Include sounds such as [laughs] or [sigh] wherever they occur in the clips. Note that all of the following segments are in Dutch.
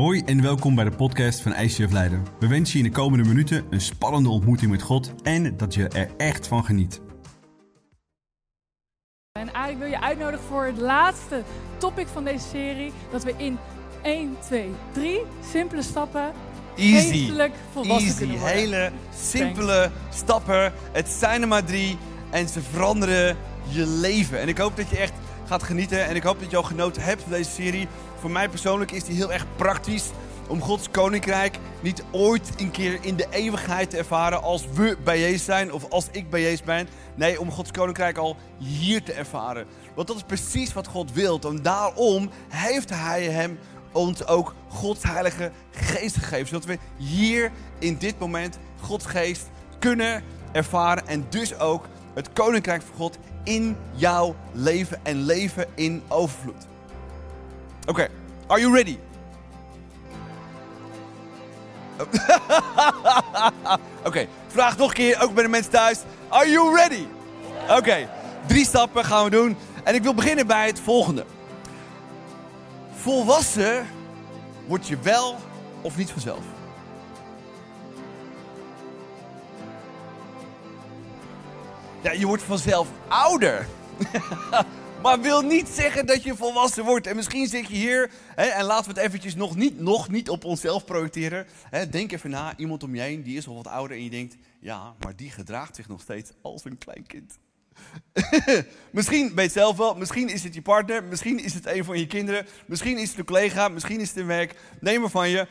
Hoi en welkom bij de podcast van ICF Leiden. We wensen je in de komende minuten een spannende ontmoeting met God en dat je er echt van geniet. En eigenlijk wil je uitnodigen voor het laatste topic van deze serie. Dat we in 1, 2, 3 simpele stappen Easy. geestelijk volwassen Easy. Hele simpele stappen. Het zijn er maar drie. En ze veranderen je leven. En ik hoop dat je echt gaat genieten. En ik hoop dat je al genoten hebt van deze serie. Voor mij persoonlijk is die heel erg praktisch. Om Gods koninkrijk niet ooit een keer in de eeuwigheid te ervaren als we bij Jezus zijn of als ik bij Jezus ben. Nee, om Gods koninkrijk al hier te ervaren. Want dat is precies wat God wil. En daarom heeft Hij hem ons ook Gods Heilige Geest gegeven. Zodat we hier in dit moment Gods Geest kunnen ervaren. En dus ook het Koninkrijk van God in jouw leven en leven in overvloed. Oké, are you ready? [laughs] Oké, vraag nog een keer, ook bij de mensen thuis. Are you ready? Oké, drie stappen gaan we doen. En ik wil beginnen bij het volgende. Volwassen word je wel of niet vanzelf. Ja, je wordt vanzelf ouder. [laughs] maar wil niet zeggen dat je volwassen wordt. En misschien zit je hier, hè, en laten we het eventjes nog niet, nog niet op onszelf projecteren. Hè, denk even na, iemand om je heen, die is al wat ouder en je denkt... Ja, maar die gedraagt zich nog steeds als een klein kind. [laughs] misschien het zelf wel, misschien is het je partner, misschien is het een van je kinderen, misschien is het een collega, misschien is het een werknemer van je.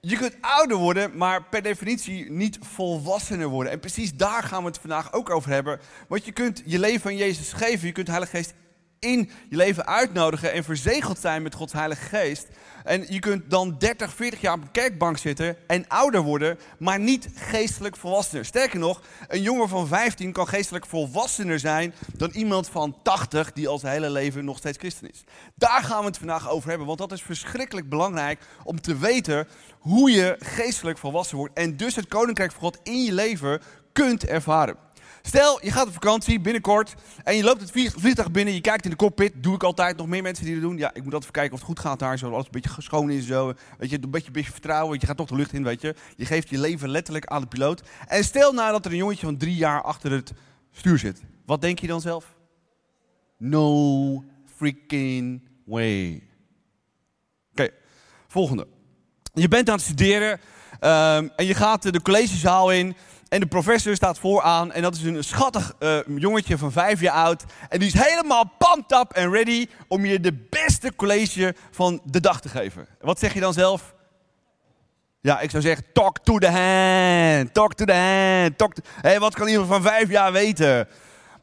Je kunt ouder worden, maar per definitie niet volwassener worden. En precies daar gaan we het vandaag ook over hebben. Want je kunt je leven aan Jezus geven, je kunt de Heilige Geest in je leven uitnodigen en verzegeld zijn met Gods Heilige Geest. En je kunt dan 30, 40 jaar op een kerkbank zitten en ouder worden, maar niet geestelijk volwassener. Sterker nog, een jongen van 15 kan geestelijk volwassener zijn dan iemand van 80 die al zijn hele leven nog steeds christen is. Daar gaan we het vandaag over hebben, want dat is verschrikkelijk belangrijk om te weten hoe je geestelijk volwassen wordt en dus het koninkrijk van God in je leven kunt ervaren. Stel, je gaat op vakantie binnenkort en je loopt het vliegtuig binnen, je kijkt in de cockpit. Doe ik altijd, nog meer mensen die dat doen. Ja, ik moet altijd even kijken of het goed gaat daar, zo alles een beetje schoon is. Zo. Weet je, een beetje, een beetje vertrouwen, je gaat toch de lucht in, weet je. Je geeft je leven letterlijk aan de piloot. En stel nou dat er een jongetje van drie jaar achter het stuur zit. Wat denk je dan zelf? No freaking way. Oké, volgende. Je bent aan het studeren um, en je gaat de collegezaal in. En de professor staat vooraan en dat is een schattig uh, jongetje van vijf jaar oud. En die is helemaal pumped up en ready om je de beste college van de dag te geven. Wat zeg je dan zelf? Ja, ik zou zeggen, talk to the hand, talk to the hand. Talk. Hey, wat kan iemand van vijf jaar weten?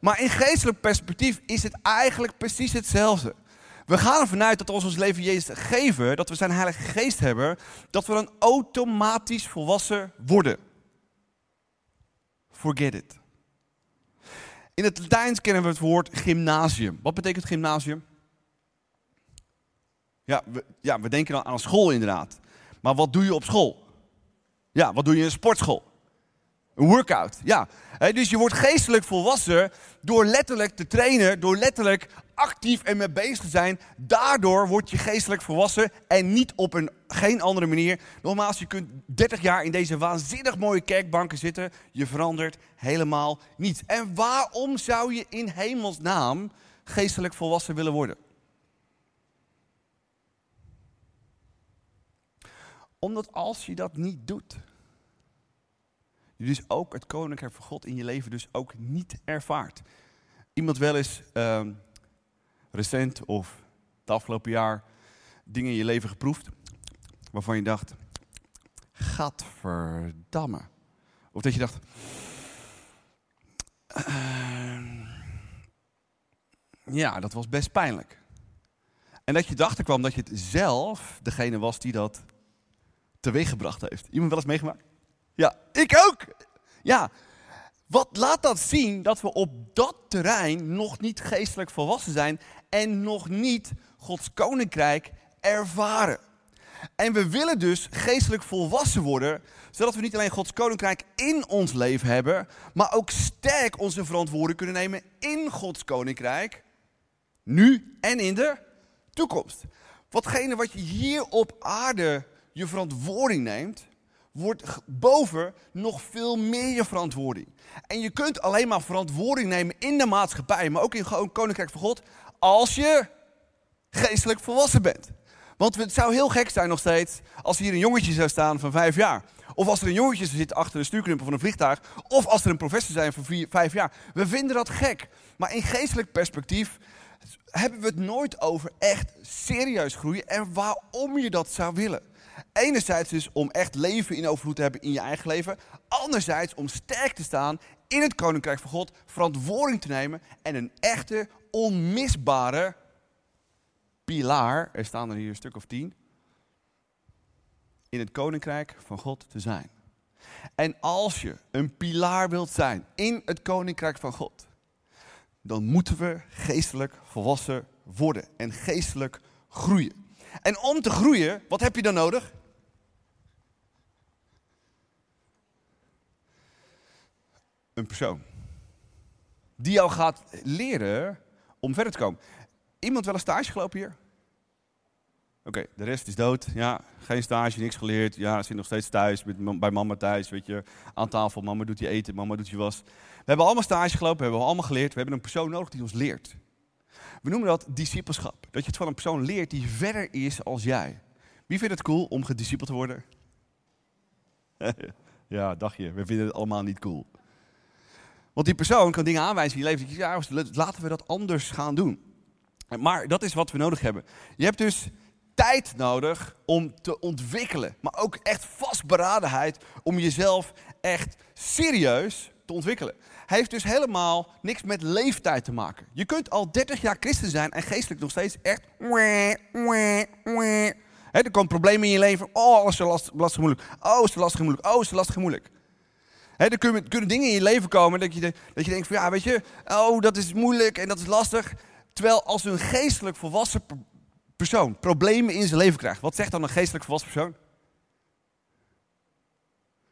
Maar in geestelijk perspectief is het eigenlijk precies hetzelfde. We gaan ervan uit dat als we ons leven Jezus geven, dat we zijn heilige geest hebben, dat we dan automatisch volwassen worden. Forget it. In het Latijns kennen we het woord gymnasium. Wat betekent gymnasium? Ja we, ja, we denken dan aan school inderdaad. Maar wat doe je op school? Ja, wat doe je in een sportschool? Een workout, ja. dus je wordt geestelijk volwassen door letterlijk te trainen, door letterlijk actief en mee bezig te zijn. Daardoor word je geestelijk volwassen en niet op een geen andere manier. Nogmaals, je kunt 30 jaar in deze waanzinnig mooie kerkbanken zitten. Je verandert helemaal niets. En waarom zou je in hemelsnaam geestelijk volwassen willen worden? Omdat als je dat niet doet, je dus ook het koninkrijk van God in je leven dus ook niet ervaart. Iemand wel eens uh, recent of het afgelopen jaar dingen in je leven geproefd waarvan je dacht, gadverdamme. Of dat je dacht, uh, ja, dat was best pijnlijk. En dat je erachter kwam dat je het zelf degene was die dat teweeggebracht heeft. Iemand wel eens meegemaakt? Ja, ik ook. Ja, wat laat dat zien dat we op dat terrein nog niet geestelijk volwassen zijn en nog niet Gods koninkrijk ervaren. En we willen dus geestelijk volwassen worden, zodat we niet alleen Gods koninkrijk in ons leven hebben, maar ook sterk onze verantwoording kunnen nemen in Gods koninkrijk, nu en in de toekomst. Watgene wat je hier op aarde je verantwoording neemt, wordt boven nog veel meer je verantwoording. En je kunt alleen maar verantwoording nemen in de maatschappij, maar ook in gewoon Koninkrijk van God, als je geestelijk volwassen bent. Want het zou heel gek zijn nog steeds als hier een jongetje zou staan van vijf jaar. Of als er een jongetje zitten achter de stuurknuppel van een vliegtuig. Of als er een professor zijn van vier, vijf jaar. We vinden dat gek. Maar in geestelijk perspectief hebben we het nooit over echt serieus groeien en waarom je dat zou willen. Enerzijds dus om echt leven in overvloed te hebben in je eigen leven. Anderzijds om sterk te staan in het koninkrijk van God, verantwoording te nemen en een echte, onmisbare pilaar, er staan er hier een stuk of tien, in het koninkrijk van God te zijn. En als je een pilaar wilt zijn in het koninkrijk van God, dan moeten we geestelijk volwassen worden en geestelijk groeien. En om te groeien, wat heb je dan nodig? Een persoon. Die jou gaat leren om verder te komen. Iemand wel een stage gelopen hier? Oké, de rest is dood. Ja, geen stage, niks geleerd. Ja, zit nog steeds thuis, met, bij mama thuis, weet je. Aan tafel, mama doet je eten, mama doet je was. We hebben allemaal stage gelopen, we hebben allemaal geleerd. We hebben een persoon nodig die ons leert. We noemen dat discipelschap. Dat je het van een persoon leert die verder is als jij. Wie vindt het cool om gediscipeld te worden? [laughs] ja, dacht je. We vinden het allemaal niet cool. Want die persoon kan dingen aanwijzen je leven. Ja, laten we dat anders gaan doen. Maar dat is wat we nodig hebben. Je hebt dus tijd nodig om te ontwikkelen. Maar ook echt vastberadenheid om jezelf echt serieus te ontwikkelen. Heeft dus helemaal niks met leeftijd te maken. Je kunt al 30 jaar christen zijn en geestelijk nog steeds echt... Hè, er komen problemen in je leven. Oh, alles is zo last- lastig moeilijk. Oh, is zo lastig moeilijk. Oh, is zo lastig moeilijk. Hè, er kunnen, kunnen dingen in je leven komen dat je, dat je denkt van ja, weet je, oh, dat is moeilijk en dat is lastig. Terwijl als een geestelijk volwassen per- persoon problemen in zijn leven krijgt, wat zegt dan een geestelijk volwassen persoon?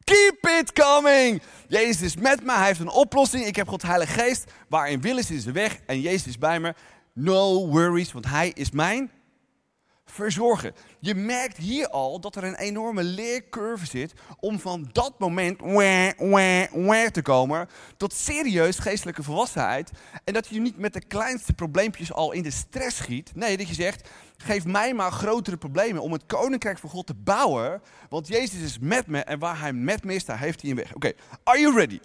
Keep it coming! Jezus is met me, hij heeft een oplossing. Ik heb God Heilige Geest. Waarin wil is, is de weg en Jezus is bij me. No worries, want hij is mijn verzorgen. Je merkt hier al dat er een enorme leercurve zit om van dat moment wah, wah, wah te komen tot serieus geestelijke volwassenheid. En dat je niet met de kleinste probleempjes al in de stress schiet. Nee, dat je zegt, geef mij maar grotere problemen om het koninkrijk van God te bouwen. Want Jezus is met me en waar hij met me is, daar heeft hij een weg. Oké, are you ready?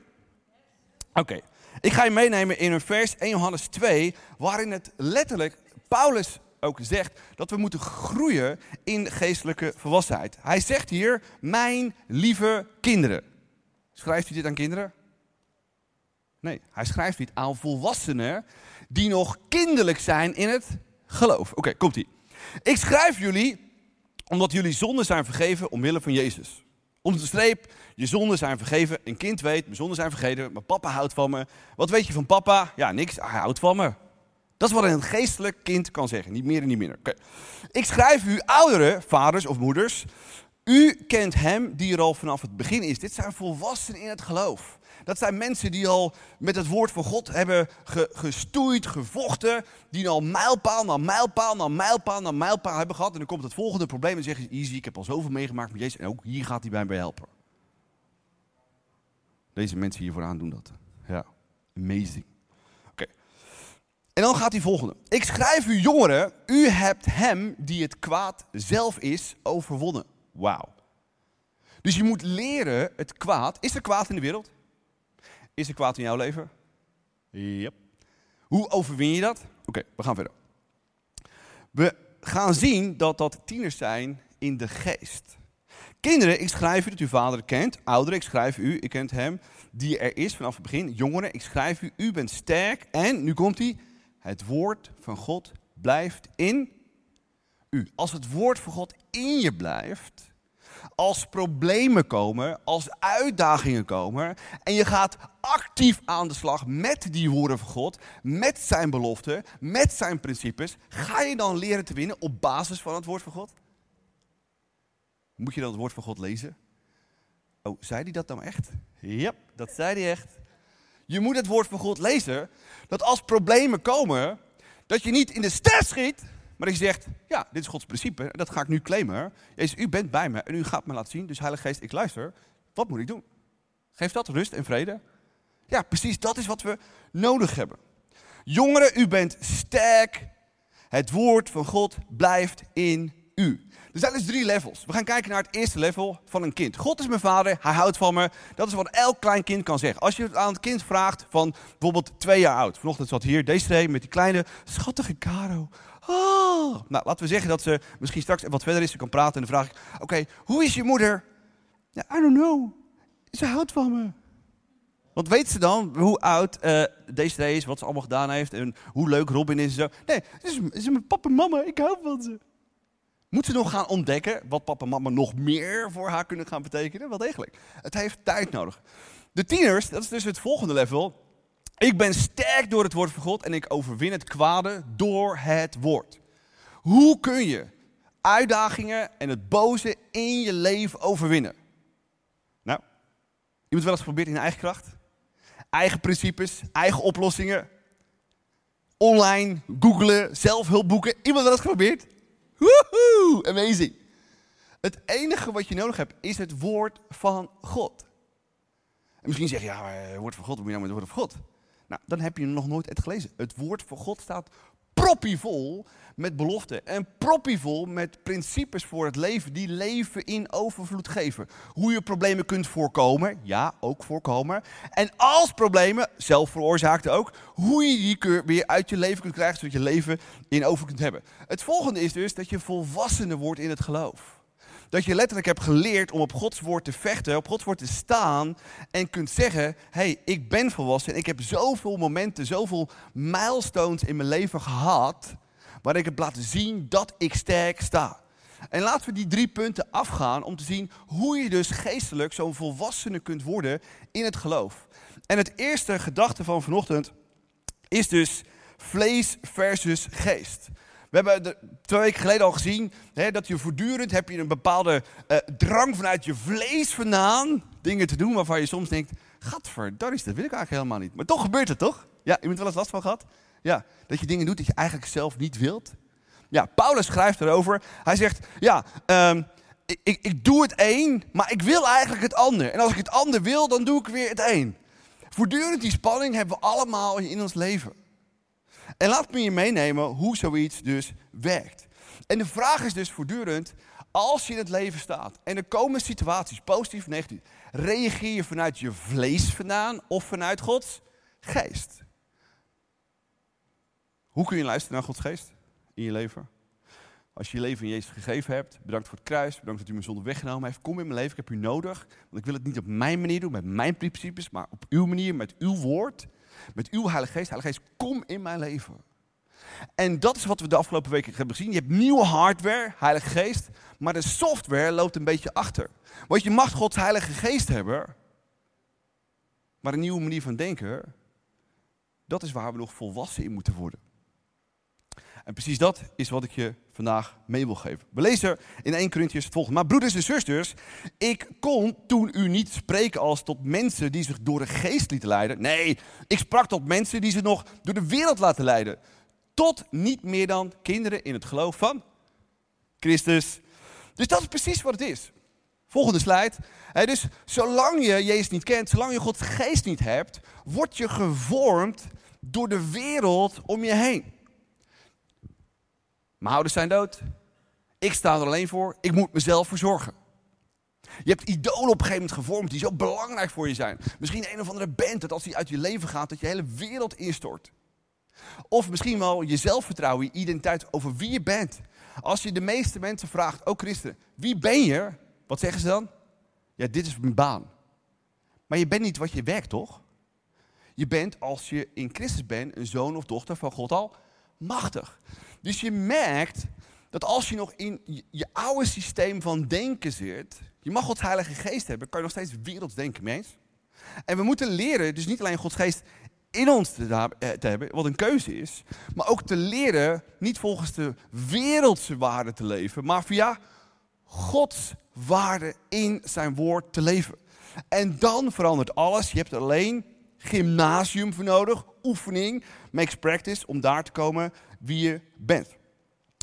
Oké, ik ga je meenemen in een vers 1 Johannes 2, waarin het letterlijk Paulus ook zegt dat we moeten groeien in geestelijke volwassenheid. Hij zegt hier, mijn lieve kinderen. Schrijft hij dit aan kinderen? Nee, hij schrijft dit aan volwassenen die nog kinderlijk zijn in het geloof. Oké, komt ie. Ik schrijf jullie omdat jullie zonden zijn vergeven omwille van Jezus. Om de streep, je zonden zijn vergeven. Een kind weet, mijn zonden zijn vergeven. Mijn papa houdt van me. Wat weet je van papa? Ja, niks. Hij houdt van me. Dat is wat een geestelijk kind kan zeggen. Niet meer en niet minder. Ik schrijf u ouderen, vaders of moeders. U kent hem die er al vanaf het begin is. Dit zijn volwassenen in het geloof. Dat zijn mensen die al met het woord van God hebben ge- gestoeid, gevochten. Die al mijlpaal na mijlpaal na mijlpaal na mijlpaal hebben gehad. En dan komt het volgende probleem en zeggen ze, easy, ik heb al zoveel meegemaakt met Jezus. En ook hier gaat hij bij mij helpen. Deze mensen hier vooraan doen dat. Ja, amazing. En dan gaat die volgende. Ik schrijf u jongeren, u hebt hem die het kwaad zelf is overwonnen. Wauw. Dus je moet leren het kwaad. Is er kwaad in de wereld? Is er kwaad in jouw leven? Yep. Hoe overwin je dat? Oké, we gaan verder. We gaan zien dat dat tieners zijn in de geest. Kinderen, ik schrijf u dat u vader kent. Ouderen, ik schrijf u, ik kent hem die er is vanaf het begin. Jongeren, ik schrijf u, u bent sterk. En, nu komt hij, het woord van God blijft in u. Als het woord van God in je blijft, als problemen komen, als uitdagingen komen en je gaat actief aan de slag met die woorden van God, met zijn beloften, met zijn principes, ga je dan leren te winnen op basis van het woord van God? Moet je dan het woord van God lezen? Oh, zei hij dat nou echt? Ja, dat zei hij echt. Je moet het woord van God lezen, dat als problemen komen, dat je niet in de stress schiet, maar Maar dat je zegt, ja, dit is Gods principe en dat ga ik nu claimen. Jezus, u bent bij me en u gaat me laten zien, dus Heilige Geest, ik luister. Wat moet ik doen? Geeft dat rust en vrede? Ja, precies, dat is wat we nodig hebben. Jongeren, u bent sterk. Het woord van God blijft in u. Er zijn dus drie levels. We gaan kijken naar het eerste level van een kind. God is mijn vader, hij houdt van me. Dat is wat elk klein kind kan zeggen. Als je het aan het kind vraagt van bijvoorbeeld twee jaar oud. Vanochtend zat hier deze met die kleine schattige Caro. Oh. Nou, laten we zeggen dat ze misschien straks wat verder is. Ze kan praten en dan vraag ik, oké, hoe is je moeder? Ja, I don't know. Ze houdt van me. Want weet ze dan hoe oud uh, deze is, wat ze allemaal gedaan heeft en hoe leuk Robin is en zo? Nee, het is, is mijn papa en mama, ik hou van ze. Moet ze nog gaan ontdekken wat papa en mama nog meer voor haar kunnen gaan betekenen? Wel degelijk. Het heeft tijd nodig. De tieners, dat is dus het volgende level. Ik ben sterk door het woord van God en ik overwin het kwade door het woord. Hoe kun je uitdagingen en het boze in je leven overwinnen? Nou, iemand wel eens geprobeerd in eigen kracht? Eigen principes, eigen oplossingen? Online, googlen, zelfhulpboeken. Iemand wel eens geprobeerd? Amazing. Het enige wat je nodig hebt is het woord van God. En misschien zeg je, ja, maar het woord van God, hoe moet je nou met het woord van God? Nou, dan heb je nog nooit het gelezen. Het woord van God staat proppievol met beloften. En proppievol met principes voor het leven die leven in overvloed geven. Hoe je problemen kunt voorkomen. Ja, ook voorkomen. En als problemen, zelf veroorzaakte ook, hoe je die weer uit je leven kunt krijgen, zodat je leven in overvloed kunt hebben. Het volgende is dus dat je volwassener wordt in het geloof. Dat je letterlijk hebt geleerd om op Gods woord te vechten, op Gods woord te staan en kunt zeggen: hey, ik ben volwassen en ik heb zoveel momenten, zoveel milestones in mijn leven gehad, waar ik heb laten zien dat ik sterk sta. En laten we die drie punten afgaan om te zien hoe je dus geestelijk zo'n volwassene kunt worden in het geloof. En het eerste gedachte van vanochtend is dus vlees versus geest. We hebben twee weken geleden al gezien hè, dat je voortdurend heb je een bepaalde uh, drang vanuit je vlees vandaan dingen te doen waarvan je soms denkt, gadverdarrie, dat wil ik eigenlijk helemaal niet. Maar toch gebeurt het toch? Ja, iemand wel eens last van gehad? Ja, dat je dingen doet dat je eigenlijk zelf niet wilt. Ja, Paulus schrijft erover. Hij zegt, ja, um, ik, ik, ik doe het een, maar ik wil eigenlijk het ander. En als ik het ander wil, dan doe ik weer het een. Voortdurend die spanning hebben we allemaal in ons leven. En laat me je meenemen hoe zoiets dus werkt. En de vraag is dus voortdurend, als je in het leven staat en er komen situaties, positief of negatief, reageer je vanuit je vlees vandaan of vanuit Gods geest? Hoe kun je luisteren naar Gods geest in je leven? Als je je leven in Jezus gegeven hebt, bedankt voor het kruis, bedankt dat u me zonder weggenomen heeft. Kom in mijn leven, ik heb u nodig. Want ik wil het niet op mijn manier doen, met mijn principes, maar op uw manier, met uw woord. Met uw Heilige Geest. Heilige Geest, kom in mijn leven. En dat is wat we de afgelopen weken hebben gezien. Je hebt nieuwe hardware, Heilige Geest, maar de software loopt een beetje achter. Want je mag Gods Heilige Geest hebben, maar een nieuwe manier van denken, dat is waar we nog volwassen in moeten worden. En precies dat is wat ik je vandaag mee wil geven. We lezen in 1 Corinthians het volgende. Maar broeders en zusters, ik kon toen u niet spreken als tot mensen die zich door de geest lieten leiden. Nee, ik sprak tot mensen die zich nog door de wereld laten leiden. Tot niet meer dan kinderen in het geloof van Christus. Dus dat is precies wat het is. Volgende slide. dus zolang je Jezus niet kent, zolang je Gods geest niet hebt, word je gevormd door de wereld om je heen. Mijn ouders zijn dood. Ik sta er alleen voor. Ik moet mezelf verzorgen. Je hebt idolen op een gegeven moment gevormd die zo belangrijk voor je zijn. Misschien een of andere band dat als die uit je leven gaat, dat je hele wereld instort. Of misschien wel je zelfvertrouwen, je identiteit over wie je bent. Als je de meeste mensen vraagt, ook christenen, wie ben je? Wat zeggen ze dan? Ja, dit is mijn baan. Maar je bent niet wat je werkt, toch? Je bent, als je in Christus bent, een zoon of dochter van God al machtig. Dus je merkt dat als je nog in je, oude systeem van denken zit, je mag Gods Heilige Geest hebben, kan je nog steeds werelds denken. En we moeten leren, dus niet alleen Gods Geest in ons te, eh, te, hebben, wat een keuze is, maar ook te leren niet volgens de wereldse waarden te leven, maar via Gods waarden in zijn woord te leven. En dan verandert alles. Je hebt alleen gymnasium voor nodig, oefening, makes practice, om daar te komen wie je bent.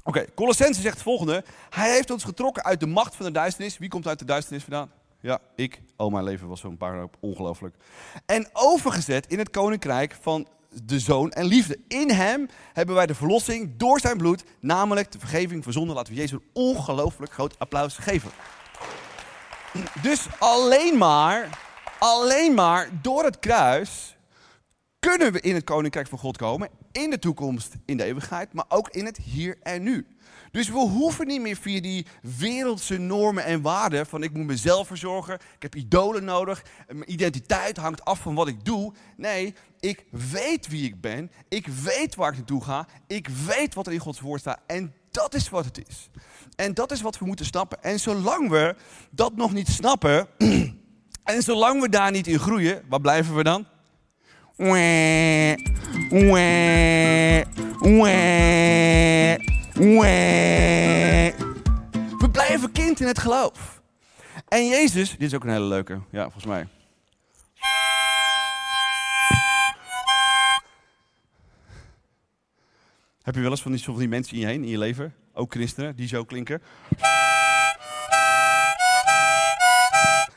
Oké, Colossense zegt het volgende. Hij heeft ons getrokken uit de macht van de duisternis. Wie komt uit de duisternis vandaan? Ja, ik. Oh, mijn leven was zo'n paar. Ongelooflijk. En overgezet in het koninkrijk van de zoon en liefde. In hem hebben wij de verlossing door zijn bloed, namelijk de vergeving van zonde. Laten we Jezus een ongelooflijk groot applaus geven. Dus alleen maar, alleen maar door het kruis kunnen we in het koninkrijk van God komen. In de toekomst, in de eeuwigheid, maar ook in het hier en nu. Dus we hoeven niet meer via die wereldse normen en waarden van ik moet mezelf verzorgen, ik heb idolen nodig, mijn identiteit hangt af van wat ik doe. Nee, ik weet wie ik ben, ik weet waar ik naartoe ga, ik weet wat er in Gods woord staat en dat is wat het is. En dat is wat we moeten snappen. En zolang we dat nog niet snappen [clears throat] en zolang we daar niet in groeien, waar blijven we dan? We blijven kind in het geloof. En Jezus, dit is ook een hele leuke, ja, volgens mij. Heb je wel eens van die, van die mensen in je heen, in je leven, ook christenen, die zo klinken?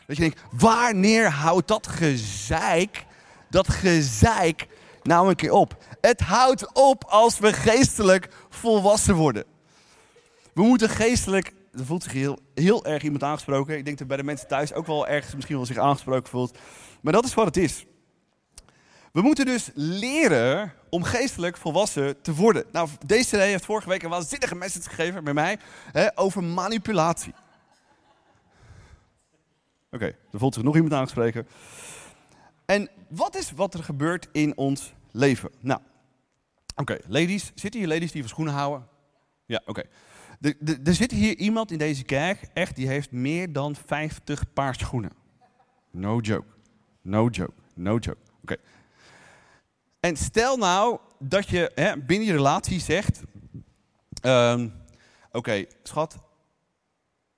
Dat je denkt, wanneer houdt dat gezeik, dat gezeik nou een keer op? Het houdt op als we geestelijk volwassen worden. We moeten geestelijk, er voelt zich heel, heel erg iemand aangesproken. Ik denk dat bij de mensen thuis ook wel ergens misschien wel zich aangesproken voelt. Maar dat is wat het is. We moeten dus leren om geestelijk volwassen te worden. Nou, deze heeft vorige week een waanzinnige message gegeven bij mij hè, over manipulatie. Oké, er voelt zich nog iemand aangesproken. En wat is wat er gebeurt in ons leven? Nou, oké, ladies, zitten hier ladies die van schoenen houden? Ja, oké. Er- zit hier iemand in deze kerk, echt, die heeft meer dan 50 paar schoenen. No joke. No joke. No joke. Oké. En stel nou dat je hè, binnen je relatie zegt: ehm, Oké, schat,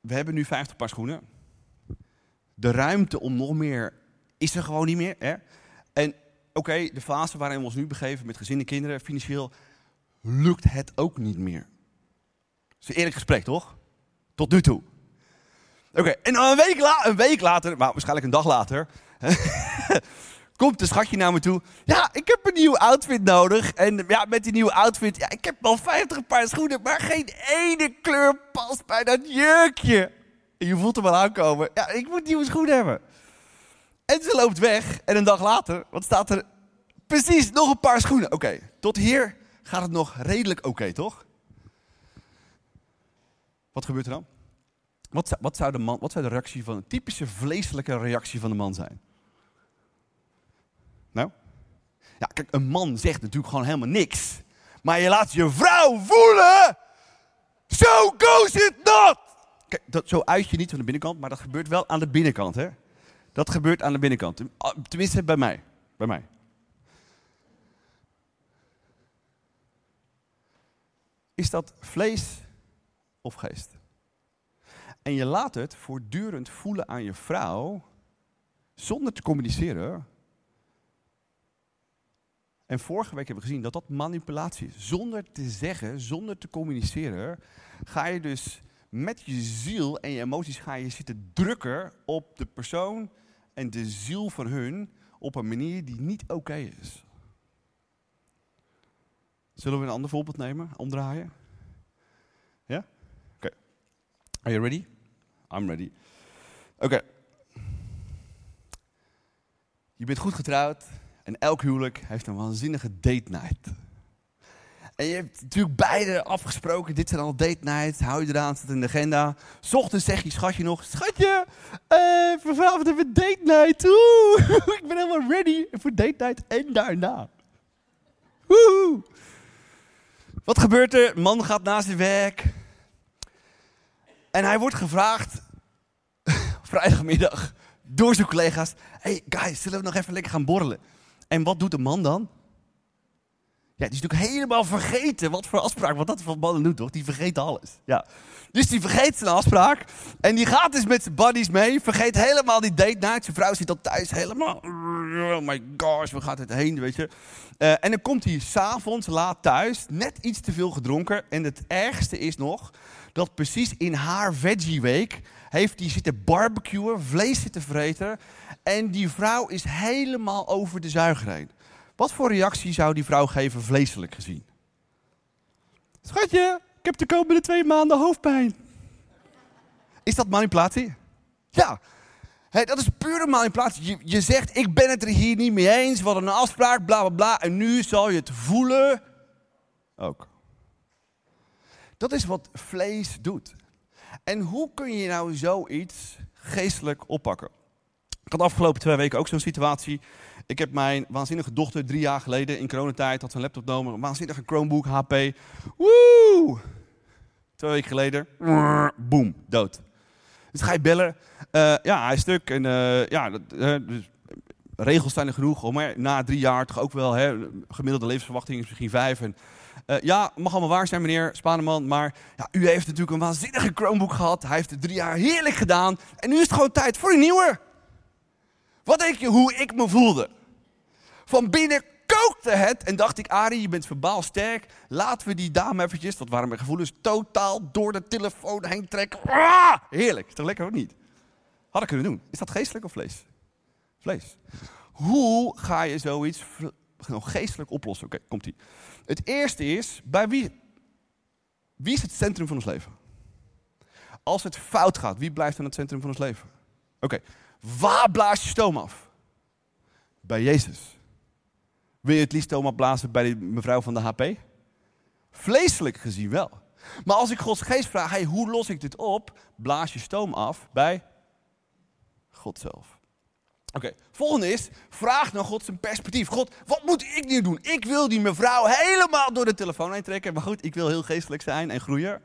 we hebben nu 50 paar schoenen. De ruimte om nog meer is er gewoon niet meer. Hè? En oké, de fase waarin we ons nu begeven met gezinnen, kinderen, financieel, lukt het ook niet meer. Dat is een eerlijk gesprek, toch? Tot nu toe. Oké, en een week, een week later, maar waarschijnlijk een dag later, [laughs] komt een schatje naar me toe. Ja, ik heb een nieuwe outfit nodig. En ja, met die nieuwe outfit, ja, ik heb al 50 paar schoenen, maar geen ene kleur past bij dat jurkje. En je voelt hem wel aankomen. Ja, ik moet nieuwe schoenen hebben. En ze loopt weg. En een dag later, wat staat er? Precies, nog een paar schoenen. Oké, tot hier gaat het nog redelijk oké, toch? Wat gebeurt er dan? Wat zou, wat, zou de man, wat zou de reactie van een typische vleeselijke reactie van de man zijn? Nou? Ja, kijk, een man zegt natuurlijk gewoon helemaal niks. Maar je laat je vrouw voelen. So goes it not! Kijk, dat, zo uit je niet van de binnenkant, maar dat gebeurt wel aan de binnenkant, hè? Dat gebeurt aan de binnenkant. Tenminste, bij mij. Bij mij. Is dat vlees of geest? En je laat het voortdurend voelen aan je vrouw, zonder te communiceren. En vorige week hebben we gezien dat dat manipulatie is. Zonder te zeggen, zonder te communiceren, ga je dus met je ziel en je emoties ga je zitten drukken op de persoon en de ziel van hun op een manier die niet oké is. Zullen we een ander voorbeeld nemen? Omdraaien? Ja? Oké. Are you ready? I'm ready. Oké. Je bent goed getrouwd en elk huwelijk heeft een waanzinnige date night. En je hebt natuurlijk beide afgesproken, dit zijn al date nights, hou je eraan, staat in de agenda. Ochtends zeg je schatje nog, schatje, eh vanavond hebben we date night. [laughs] Ik ben helemaal ready voor date night en daarna. Woehoe. Wat gebeurt er? Man gaat na zijn werk. En hij wordt gevraagd, [laughs] vrijdagmiddag, door zijn collega's. Hey guys, zullen we nog even lekker gaan borrelen? En wat doet de man dan? Ja, die is natuurlijk helemaal vergeten wat voor afspraak, wat dat voor mannen doet, toch? Die vergeet alles. Ja. Dus die vergeet zijn afspraak. En die gaat dus met zijn buddies mee. Vergeet helemaal die date night. Zijn vrouw zit al thuis helemaal oh my gosh, waar gaat het heen, weet je. Eh, en dan komt hij s'avonds laat thuis, net iets te veel gedronken. En het ergste is nog, dat precies in haar veggie week heeft hij zitten barbecuen, vlees zitten vreten. En die vrouw is helemaal over de zuiger heen. Wat voor reactie zou die vrouw geven, vleeselijk gezien? Schatje, ik heb de komende twee maanden hoofdpijn. Is dat manipulatie? Ja. Hey, dat is pure manipulatie. Je, je zegt, ik ben het er hier niet mee eens. We hadden een afspraak, bla bla bla. En nu zal je het voelen ook. Dat is wat vlees doet. En hoe kun je nou zoiets geestelijk oppakken? Ik had afgelopen twee weken ook zo'n situatie. Ik heb mijn waanzinnige dochter drie jaar geleden in coronatijd had een laptop genomen. Een waanzinnige Chromebook HP. Woe! Twee weken geleden. Boom, dood. Dus ga je bellen. Uh, ja, hij is stuk. En uh, ja, uh, dus regels zijn er genoeg. Maar na drie jaar toch ook wel. Hè, gemiddelde levensverwachting is misschien vijf. En, ja, mag allemaal waar zijn, meneer Spaneman. Maar ja, u heeft natuurlijk een waanzinnige Chromebook gehad. Hij heeft het drie jaar heerlijk gedaan. En nu is het gewoon tijd voor een nieuwe. Wat denk je hoe ik me voelde? Van binnen kookte het en dacht ik, Arie, je bent verbaal sterk. Laten we die dame eventjes, dat waren mijn gevoelens, totaal door de telefoon heen trekken. Ah, heerlijk, is toch lekker of niet? Had ik kunnen doen. Is dat geestelijk of vlees? Vlees. Hoe ga je zoiets geestelijk oplossen? Oké, komt ie. Het eerste is, bij wie, wie is het centrum van ons leven? Als het fout gaat, wie blijft dan het centrum van ons leven? Oké, waar blaas je stoom af? Bij Jezus. Wil je het liefst stoom afblazen bij die mevrouw van de HP? Vleeselijk gezien wel. Maar als ik Gods geest vraag, hey, hoe los ik dit op? Blaas je stoom af bij God zelf. Oké, volgende is, vraag naar God zijn perspectief. God, wat moet ik nu doen? Ik wil die mevrouw helemaal door de telefoon heen trekken. Maar goed, ik wil heel geestelijk zijn en groeien.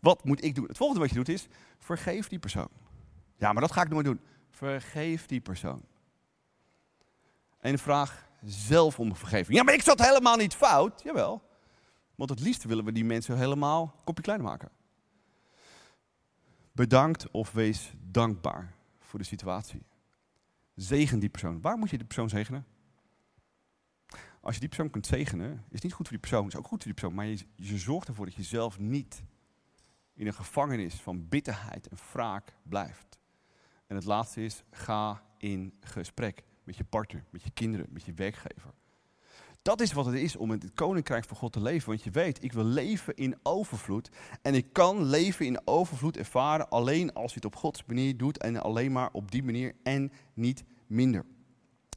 Wat moet ik doen? Het volgende wat je doet is, vergeef die persoon. Ja, maar dat ga ik nooit doen. Vergeef die persoon. En vraag zelf om vergeving. Ja, maar ik zat helemaal niet fout. Jawel. Want het liefst willen we die mensen helemaal kopje kleiner maken. Bedankt of wees dankbaar voor de situatie. Zegen die persoon. Waar moet je die persoon zegenen? Als je die persoon kunt zegenen, is niet goed voor die persoon, is ook goed voor die persoon, maar je, je zorgt ervoor dat je zelf niet in een gevangenis van bitterheid en wraak blijft. En het laatste is, ga in gesprek met je partner, met je kinderen, met je werkgever. Dat is wat het is om in het koninkrijk van God te leven. Want je weet, ik wil leven in overvloed. En ik kan leven in overvloed ervaren alleen als je het op Gods manier doet. En alleen maar op die manier en niet minder.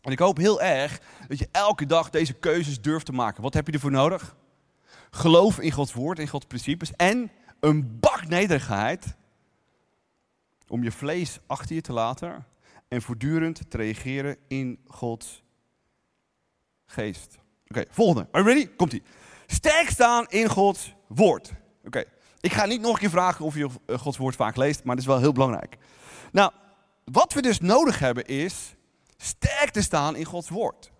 En ik hoop heel erg dat je elke dag deze keuzes durft te maken. Wat heb je ervoor nodig? Geloof in Gods woord, in Gods principes. En een bak nederigheid om je vlees achter je te laten en voortdurend te reageren in Gods geest. Oké, volgende. Are you ready? Komt-ie. Sterk staan in Gods woord. Oké, ik ga niet nog een keer vragen of je eh, Gods woord vaak leest, maar dat is wel heel belangrijk. Nou, wat we dus nodig hebben is sterk te staan in Gods woord.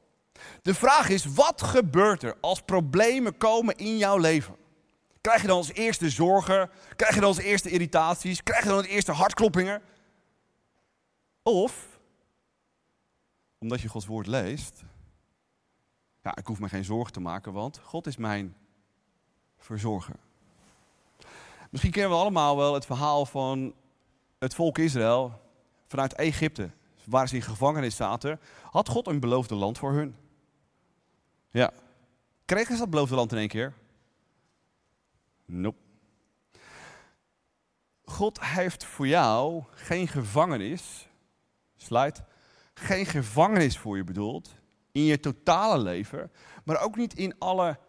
De vraag is, wat gebeurt er als problemen komen in jouw leven? Krijg je dan als eerste zorgen? Krijg je dan als eerste irritaties? Krijg je dan als eerste hartkloppingen? Of, omdat je Gods woord leest, ja, ik hoef me geen zorgen te maken, want God is mijn verzorger. Misschien kennen we allemaal wel het verhaal van het volk Israël vanuit Egypte, waar ze in gevangenis zaten. Had God een beloofde land voor hun? Ja. Kregen ze dat beloofde land in één keer? Nope. God heeft voor jou geen gevangenis slide, geen gevangenis voor je bedoeld in je totale leven, maar ook niet in alle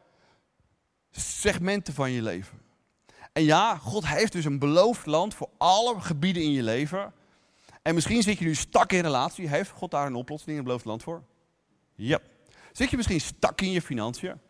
segmenten van je leven. En ja, God heeft dus een beloofd land voor alle gebieden in je leven. En misschien zit je nu stak in relatie. Heeft God daar een oplossing, een beloofd land voor? Ja. Zit je misschien stak in je financiën?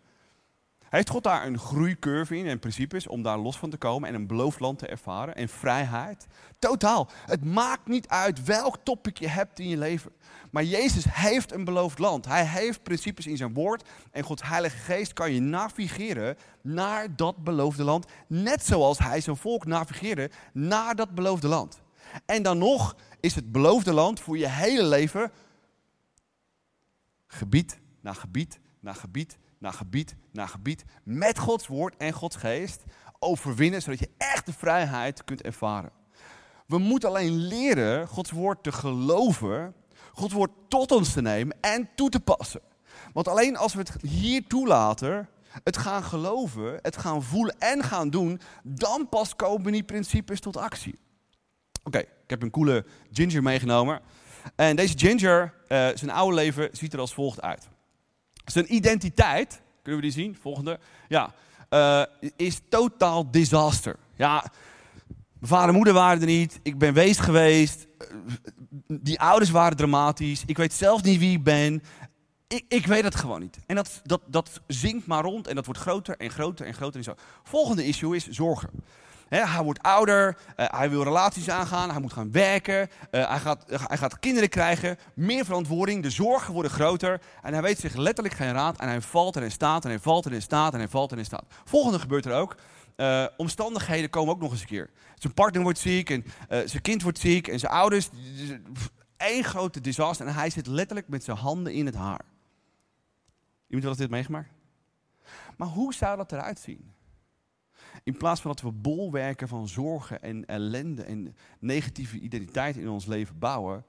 Heeft God daar een groeicurve in en principes om daar los van te komen en een beloofd land te ervaren en vrijheid? Totaal. Het maakt niet uit welk topic je hebt in je leven. Maar Jezus heeft een beloofd land. Hij heeft principes in zijn woord en Gods Heilige Geest kan je navigeren naar dat beloofde land. Net zoals hij zijn volk navigeerde naar dat beloofde land. En dan nog is het beloofde land voor je hele leven Gebied na gebied na gebied na gebied na gebied. Met Gods woord en Gods geest overwinnen, zodat je echt de vrijheid kunt ervaren. We moeten alleen leren Gods woord te geloven, Gods woord tot ons te nemen en toe te passen. Want alleen als we het hier toelaten, het gaan geloven, het gaan voelen en gaan doen, dan pas komen die principes tot actie. Oké, ik heb een coole ginger meegenomen. En deze ginger, uh, zijn oude leven, ziet er als volgt uit. Zijn identiteit, kunnen we die zien? Volgende. Ja, uh, is totaal disaster. Ja, mijn vader en moeder waren er niet. Ik ben wees geweest. Die ouders waren dramatisch. Ik weet zelf niet wie ik ben. Ik, ik weet het gewoon niet. En dat, dat, dat zinkt maar rond en dat wordt groter en groter en groter. En zo. Volgende issue is zorgen. Hij wordt ouder, uh, hij wil relaties aangaan, hij moet gaan werken, uh, hij, gaat, hij gaat kinderen krijgen, meer verantwoording, de zorgen worden groter en hij weet zich letterlijk geen raad en hij valt en hij staat en hij valt en hij staat en hij valt en hij staat. Volgende gebeurt er ook. Uh, omstandigheden komen ook nog eens een keer. Zijn partner wordt ziek en zijn kind wordt ziek en zijn ouders. Eén grote disaster en hij zit letterlijk met zijn handen in het haar. Iemand wel dit meegemaakt? Maar hoe zou dat eruit zien? In plaats van dat we bolwerken van zorgen en ellende en negatieve identiteit in ons leven bouwen,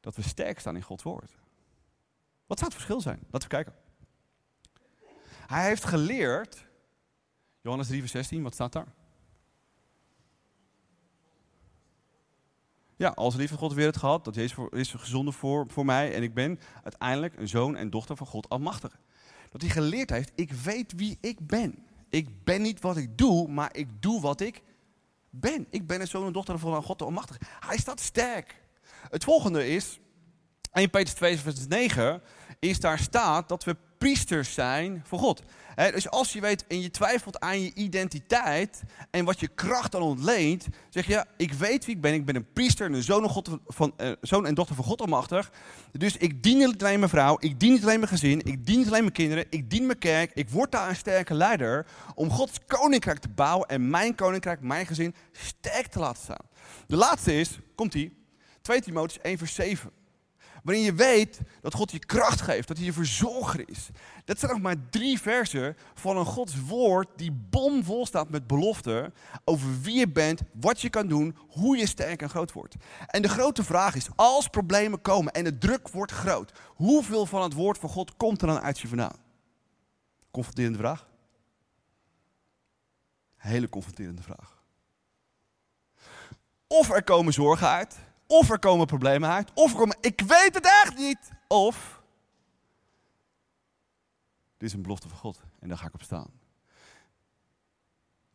dat we sterk staan in Gods woord. Wat zou het verschil zijn? Laten we kijken. Hij heeft geleerd, Johannes 3, vers 16, wat staat daar? Ja, als liefde God weer het gehad, dat Jezus is gezonde voor, voor mij en ik ben uiteindelijk een zoon en dochter van God Almachtige. Dat hij geleerd heeft, ik weet wie ik ben. Ik ben niet wat ik doe, maar ik doe wat ik ben. Ik ben een zoon en dochter van God Almachtige. Hij staat sterk. Het volgende is, 1 Petrus 2 vers 9, is daar staat dat we priesters zijn voor God dus als je weet en je twijfelt aan je identiteit en wat je kracht dan ontleent, zeg je, ik weet wie ik ben, ik ben een priester, een zoon en, God van, uh, zoon en dochter van God almachtig. Dus ik dien niet alleen mijn vrouw, ik dien niet alleen mijn gezin, ik dien niet alleen mijn kinderen, ik dien mijn kerk, ik word daar een sterke leider om Gods koninkrijk te bouwen en mijn koninkrijk, mijn gezin sterk te laten staan. De laatste is, komt ie, 2 Timotheüs 1 vers 7. Waarin je weet dat God je kracht geeft, dat hij je verzorger is. Dat zijn nog maar drie versen van een Gods woord die bomvol staat met beloften over wie je bent, wat je kan doen, hoe je sterk en groot wordt. En de grote vraag is, als problemen komen en de druk wordt groot, hoeveel van het woord van God komt er dan uit je vandaan? Confronterende vraag? Hele confronterende vraag. Of er komen zorgen uit, of er komen problemen uit. Of er komen, ik weet het echt niet. Of, dit is een belofte van God en daar ga ik op staan.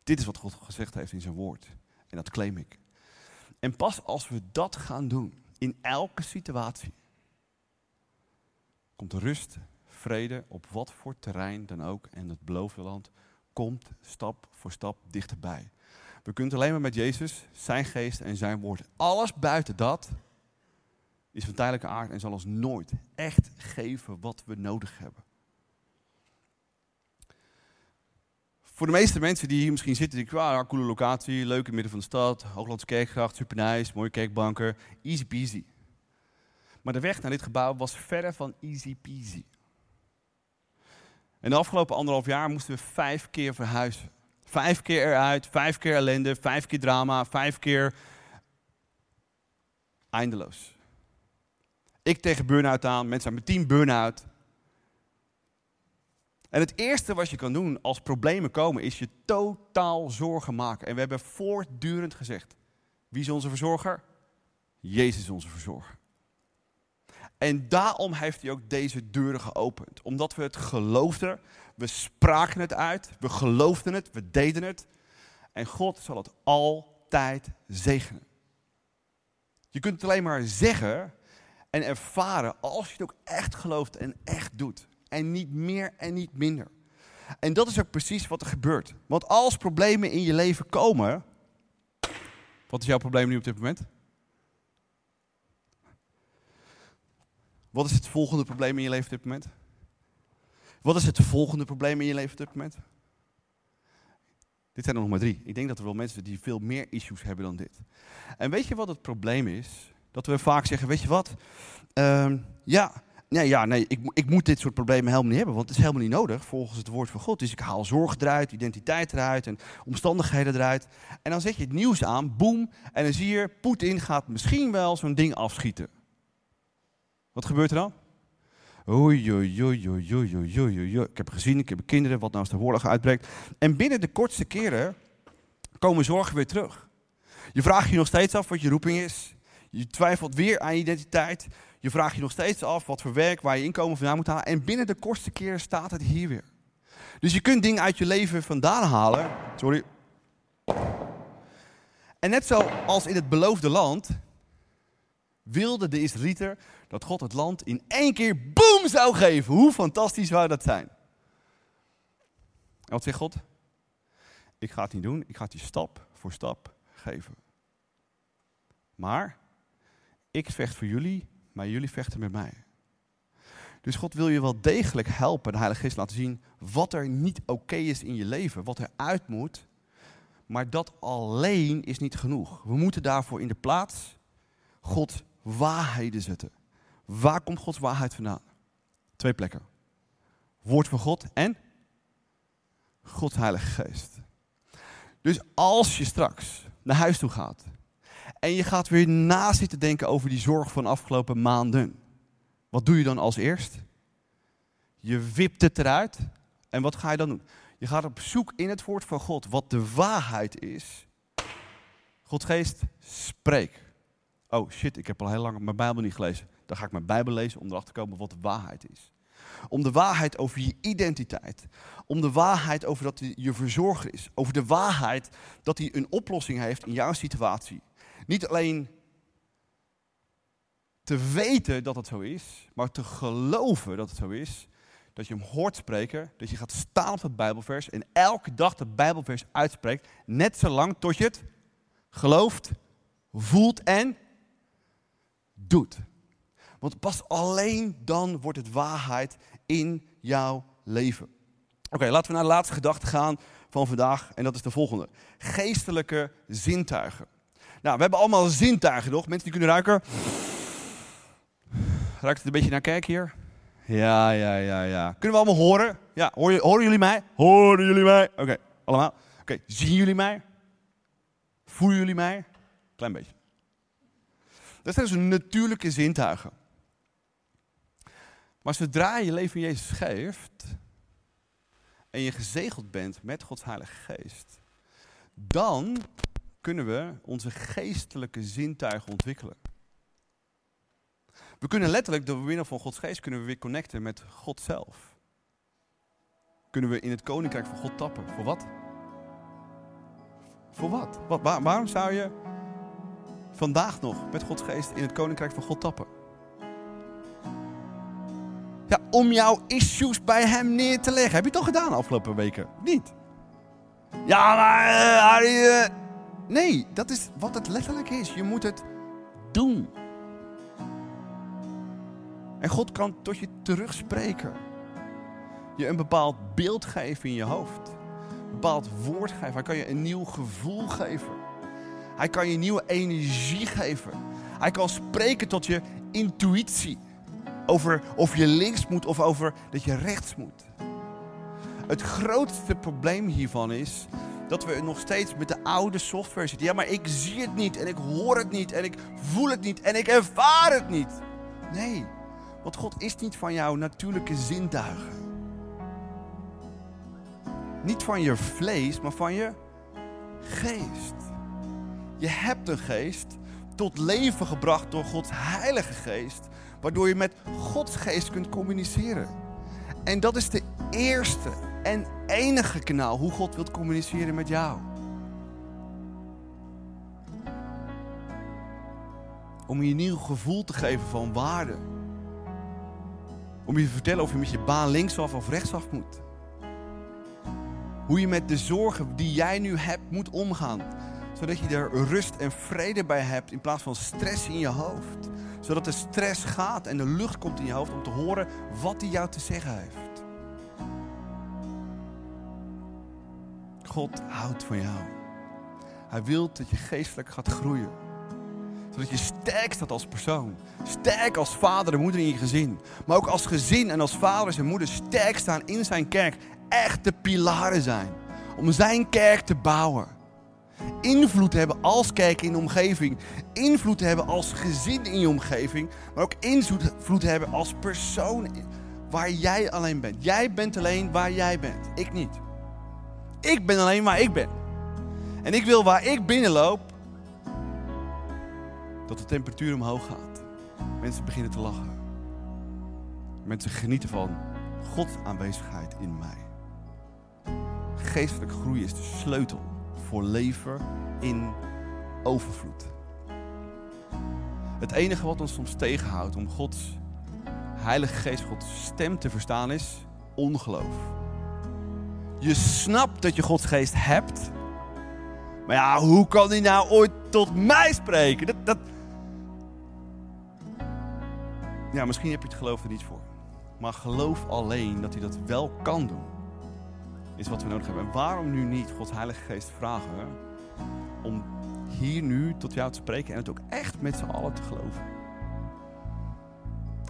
Dit is wat God gezegd heeft in zijn woord. En dat claim ik. En pas als we dat gaan doen, in elke situatie, komt rust, vrede op wat voor terrein dan ook. En het beloofde land komt stap voor stap dichterbij. We kunnen alleen maar met Jezus, zijn geest en zijn woord. Alles buiten dat is van tijdelijke aard en zal ons nooit echt geven wat we nodig hebben. Voor de meeste mensen die hier misschien zitten, denken ik, ah, coole locatie, leuk in midden van de stad, Hooglandse kerkgracht, super nice, mooie kerkbanken, easy peasy. Maar de weg naar dit gebouw was verre van easy peasy. En de afgelopen anderhalf jaar moesten we vijf keer verhuizen. Vijf keer eruit, vijf keer ellende, vijf keer drama, vijf keer eindeloos. Ik tegen burn-out aan, mensen aan mijn team burn-out. En het eerste wat je kan doen als problemen komen, is je totaal zorgen maken. En we hebben voortdurend gezegd, wie is onze verzorger? Jezus is onze verzorger. En daarom heeft hij ook deze deuren geopend. Omdat we het geloofden, we spraken het uit, we geloofden het, we deden het. En God zal het altijd zegenen. Je kunt het alleen maar zeggen en ervaren als je het ook echt gelooft en echt doet. En niet meer en niet minder. En dat is ook precies wat er gebeurt. Want als problemen in je leven komen. Wat is jouw probleem nu op dit moment? Wat is het volgende probleem in je leven op dit moment? Wat is het volgende probleem in je leven op dit moment? Dit zijn er nog maar drie. Ik denk dat er wel mensen die veel meer issues hebben dan dit. En weet je wat het probleem is? Dat we vaak zeggen, weet je wat? Uh, ja, nee, ja, nee ik, ik moet dit soort problemen helemaal niet hebben, want het is helemaal niet nodig volgens het woord van God. Dus ik haal zorg eruit, identiteit eruit en omstandigheden eruit. En dan zet je het nieuws aan, boem, en dan zie je, Poetin gaat misschien wel zo'n ding afschieten. Wat gebeurt er dan? Oei, oei, oei, oei, oei, oei, oei. Ik heb gezien, ik heb kinderen, wat nou als de oorlog uitbreekt. En binnen de kortste keren komen zorgen weer terug. Je vraagt je nog steeds af wat je roeping is. Je twijfelt weer aan je identiteit. Je vraagt je nog steeds af wat voor werk, waar je inkomen vandaan moet halen. En binnen de kortste keren staat het hier weer. Dus je kunt dingen uit je leven vandaan halen. Sorry. En net zoals in het beloofde land, wilde de Israëlieter dat God het land in één keer boom zou geven. Hoe fantastisch zou dat zijn? En wat zegt God? Ik ga het niet doen, ik ga het je stap voor stap geven. Maar ik vecht voor jullie, maar jullie vechten met mij. Dus God wil je wel degelijk helpen, de Heilige Geest laten zien wat er niet oké is in je leven, wat er uit moet. Maar dat alleen is niet genoeg. We moeten daarvoor in de plaats God waarheden zetten. Waar komt Gods waarheid vandaan? Twee plekken. Woord van God en Gods Heilige Geest. Dus als je straks naar huis toe gaat en je gaat weer na zitten denken over die zorg van de afgelopen maanden, wat doe je dan als eerst? Je wipt het eruit en wat ga je dan doen? Je gaat op zoek in het woord van God wat de waarheid is. Gods geest, spreek. Oh shit, ik heb al heel lang mijn Bijbel niet gelezen. Dan ga ik mijn Bijbel lezen om erachter te komen wat de waarheid is. Om de waarheid over je identiteit. Om de waarheid over dat hij je verzorger is. Over de waarheid dat hij een oplossing heeft in jouw situatie. Niet alleen te weten dat het zo is, maar te geloven dat het zo is. Dat je hem hoort spreken, dat je gaat staan op het Bijbelvers en elke dag het Bijbelvers uitspreekt. Net zolang tot je het gelooft, voelt en doet. Want pas alleen dan wordt het waarheid in jouw leven. Oké, laten we naar de laatste gedachte gaan van vandaag. En dat is de volgende. Geestelijke zintuigen. Nou, we hebben allemaal zintuigen nog. Mensen die kunnen ruiken. Ruikt het een beetje naar kerk hier? Ja, ja, ja, ja. Kunnen we allemaal horen? Ja, horen, horen jullie mij? Horen jullie mij? Oké, allemaal. Oké, zien jullie mij? Voelen jullie mij? Klein beetje. Dat zijn dus natuurlijke zintuigen. Maar zodra je leven in Jezus geeft en je gezegeld bent met Gods Heilige Geest, dan kunnen we onze geestelijke zintuigen ontwikkelen. We kunnen letterlijk door middel van Gods Geest kunnen we weer connecten met God zelf. Kunnen we in het koninkrijk van God tappen. Voor wat? Voor wat? wat waarom zou je vandaag nog met Gods Geest in het koninkrijk van God tappen? Ja, om jouw issues bij hem neer te leggen. Heb je toch gedaan de afgelopen weken? Niet? Ja, maar Harry... Uh... Nee, dat is wat het letterlijk is. Je moet het doen. En God kan tot je terugspreken. Je een bepaald beeld geven in je hoofd. Een bepaald woord geven. Hij kan je een nieuw gevoel geven. Hij kan je nieuwe energie geven. Hij kan spreken tot je intuïtie. Over of je links moet of over dat je rechts moet. Het grootste probleem hiervan is dat we nog steeds met de oude software zitten. Ja, maar ik zie het niet en ik hoor het niet en ik voel het niet en ik ervaar het niet. Nee, want God is niet van jouw natuurlijke zintuigen. Niet van je vlees, maar van je geest. Je hebt een geest tot leven gebracht door Gods Heilige Geest, waardoor je met Gods Geest kunt communiceren. En dat is de eerste en enige kanaal hoe God wilt communiceren met jou. Om je een nieuw gevoel te geven van waarde. Om je te vertellen of je met je baan linksaf of rechtsaf moet. Hoe je met de zorgen die jij nu hebt moet omgaan. Zodat je er rust en vrede bij hebt in plaats van stress in je hoofd. Zodat de stress gaat en de lucht komt in je hoofd om te horen wat hij jou te zeggen heeft. God houdt van jou. Hij wil dat je geestelijk gaat groeien. Zodat je sterk staat als persoon. Sterk als vader en moeder in je gezin. Maar ook als gezin en als vaders en moeders sterk staan in zijn kerk. Echte pilaren zijn. Om zijn kerk te bouwen. Invloed hebben als kerk in de omgeving. Invloed hebben als gezin in je omgeving. Maar ook invloed hebben als persoon waar jij alleen bent. Jij bent alleen waar jij bent. Ik niet. Ik ben alleen waar ik ben. En ik wil waar ik binnenloop, dat de temperatuur omhoog gaat. Mensen beginnen te lachen. Mensen genieten van Gods aanwezigheid in mij. Geestelijke groei is de sleutel voor leven in overvloed. Het enige wat ons soms tegenhoudt om Gods Heilige Geest, Gods stem te verstaan is ongeloof. Je snapt dat je Gods Geest hebt. Maar ja, hoe kan hij nou ooit tot mij spreken? Dat, dat... Ja, misschien heb je het geloof er niet voor. Maar geloof alleen dat hij dat wel kan doen. Is wat we nodig hebben. En waarom nu niet Gods Heilige Geest vragen om hier nu tot jou te spreken en het ook echt met z'n allen te geloven?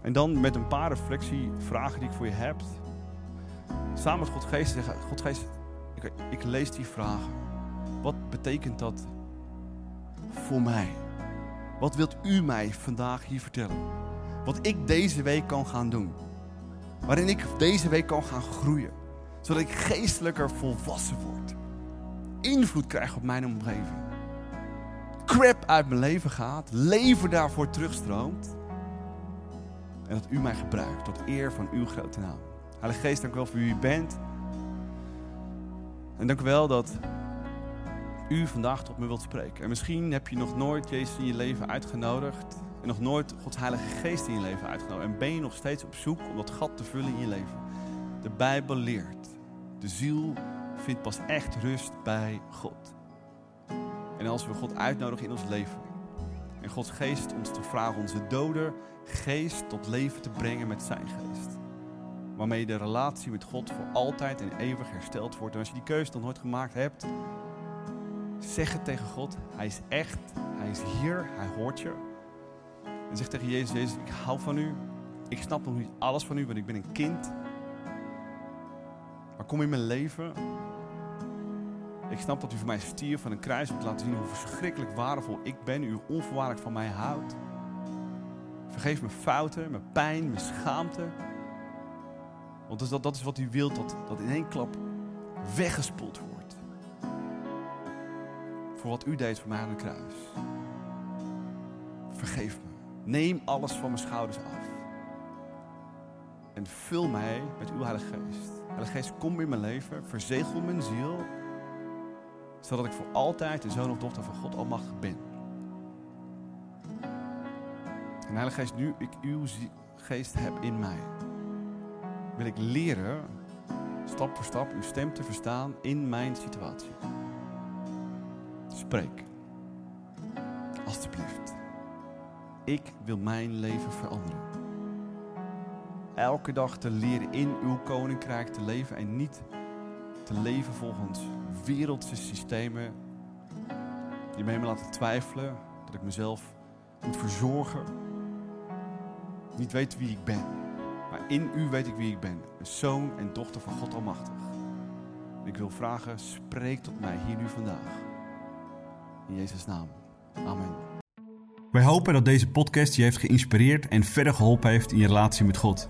En dan met een paar reflectievragen die ik voor je heb. Samen met God Geest zeggen, God Geest, ik, ik lees die vragen. Wat betekent dat voor mij? Wat wilt u mij vandaag hier vertellen? Wat ik deze week kan gaan doen. Waarin ik deze week kan gaan groeien. Zodat ik geestelijker volwassen word. Invloed krijg op mijn omgeving. Crap uit mijn leven gaat. Leven daarvoor terugstroomt. En dat u mij gebruikt tot eer van uw grote naam. Heilige Geest, dank u wel voor wie u bent. En dank u wel dat u vandaag tot me wilt spreken. En misschien heb je nog nooit Jezus in je leven uitgenodigd. En nog nooit Gods Heilige Geest in je leven uitgenodigd. En ben je nog steeds op zoek om dat gat te vullen in je leven. De Bijbel leert. De ziel vindt pas echt rust bij God. En als we God uitnodigen in ons leven. En Gods Geest ons te vragen onze dode geest tot leven te brengen met zijn geest. Waarmee de relatie met God voor altijd en eeuwig hersteld wordt. En als je die keuze nog nooit gemaakt hebt, zeg het tegen God. Hij is echt, hij is hier, hij hoort je. En zeg tegen Jezus, Jezus, ik hou van u. Ik snap nog niet alles van u, want ik ben een kind. Maar kom in mijn leven. Ik snap dat u voor mij stier van een kruis om te laten zien hoe verschrikkelijk waardevol ik ben. U onvoorwaardelijk van mij houdt. Vergeef mijn fouten, mijn pijn, mijn schaamte. Want dat, dat is wat u wilt, dat, dat in één klap weggespoeld wordt. Voor wat u deed voor mij aan het kruis. Vergeef me. Neem alles van mijn schouders af. En vul mij met uw Heilige Geest. Heilige Geest, kom in mijn leven. Verzegel mijn ziel. Zodat ik voor altijd de zoon of dochter van God Almachtig ben. En Heilige Geest, nu ik uw geest heb in mij, wil ik leren, stap voor stap, uw stem te verstaan in mijn situatie. Spreek. Alsjeblieft. Ik wil mijn leven veranderen. Elke dag te leren in uw koninkrijk te leven en niet te leven volgens wereldse systemen die mij me laten twijfelen, dat ik mezelf moet verzorgen niet weet wie ik ben. Maar in u weet ik wie ik ben. Een zoon en dochter van God Almachtig. ik wil vragen, spreek tot mij hier nu vandaag. In Jezus' naam. Amen. Wij hopen dat deze podcast je heeft geïnspireerd en verder geholpen heeft in je relatie met God.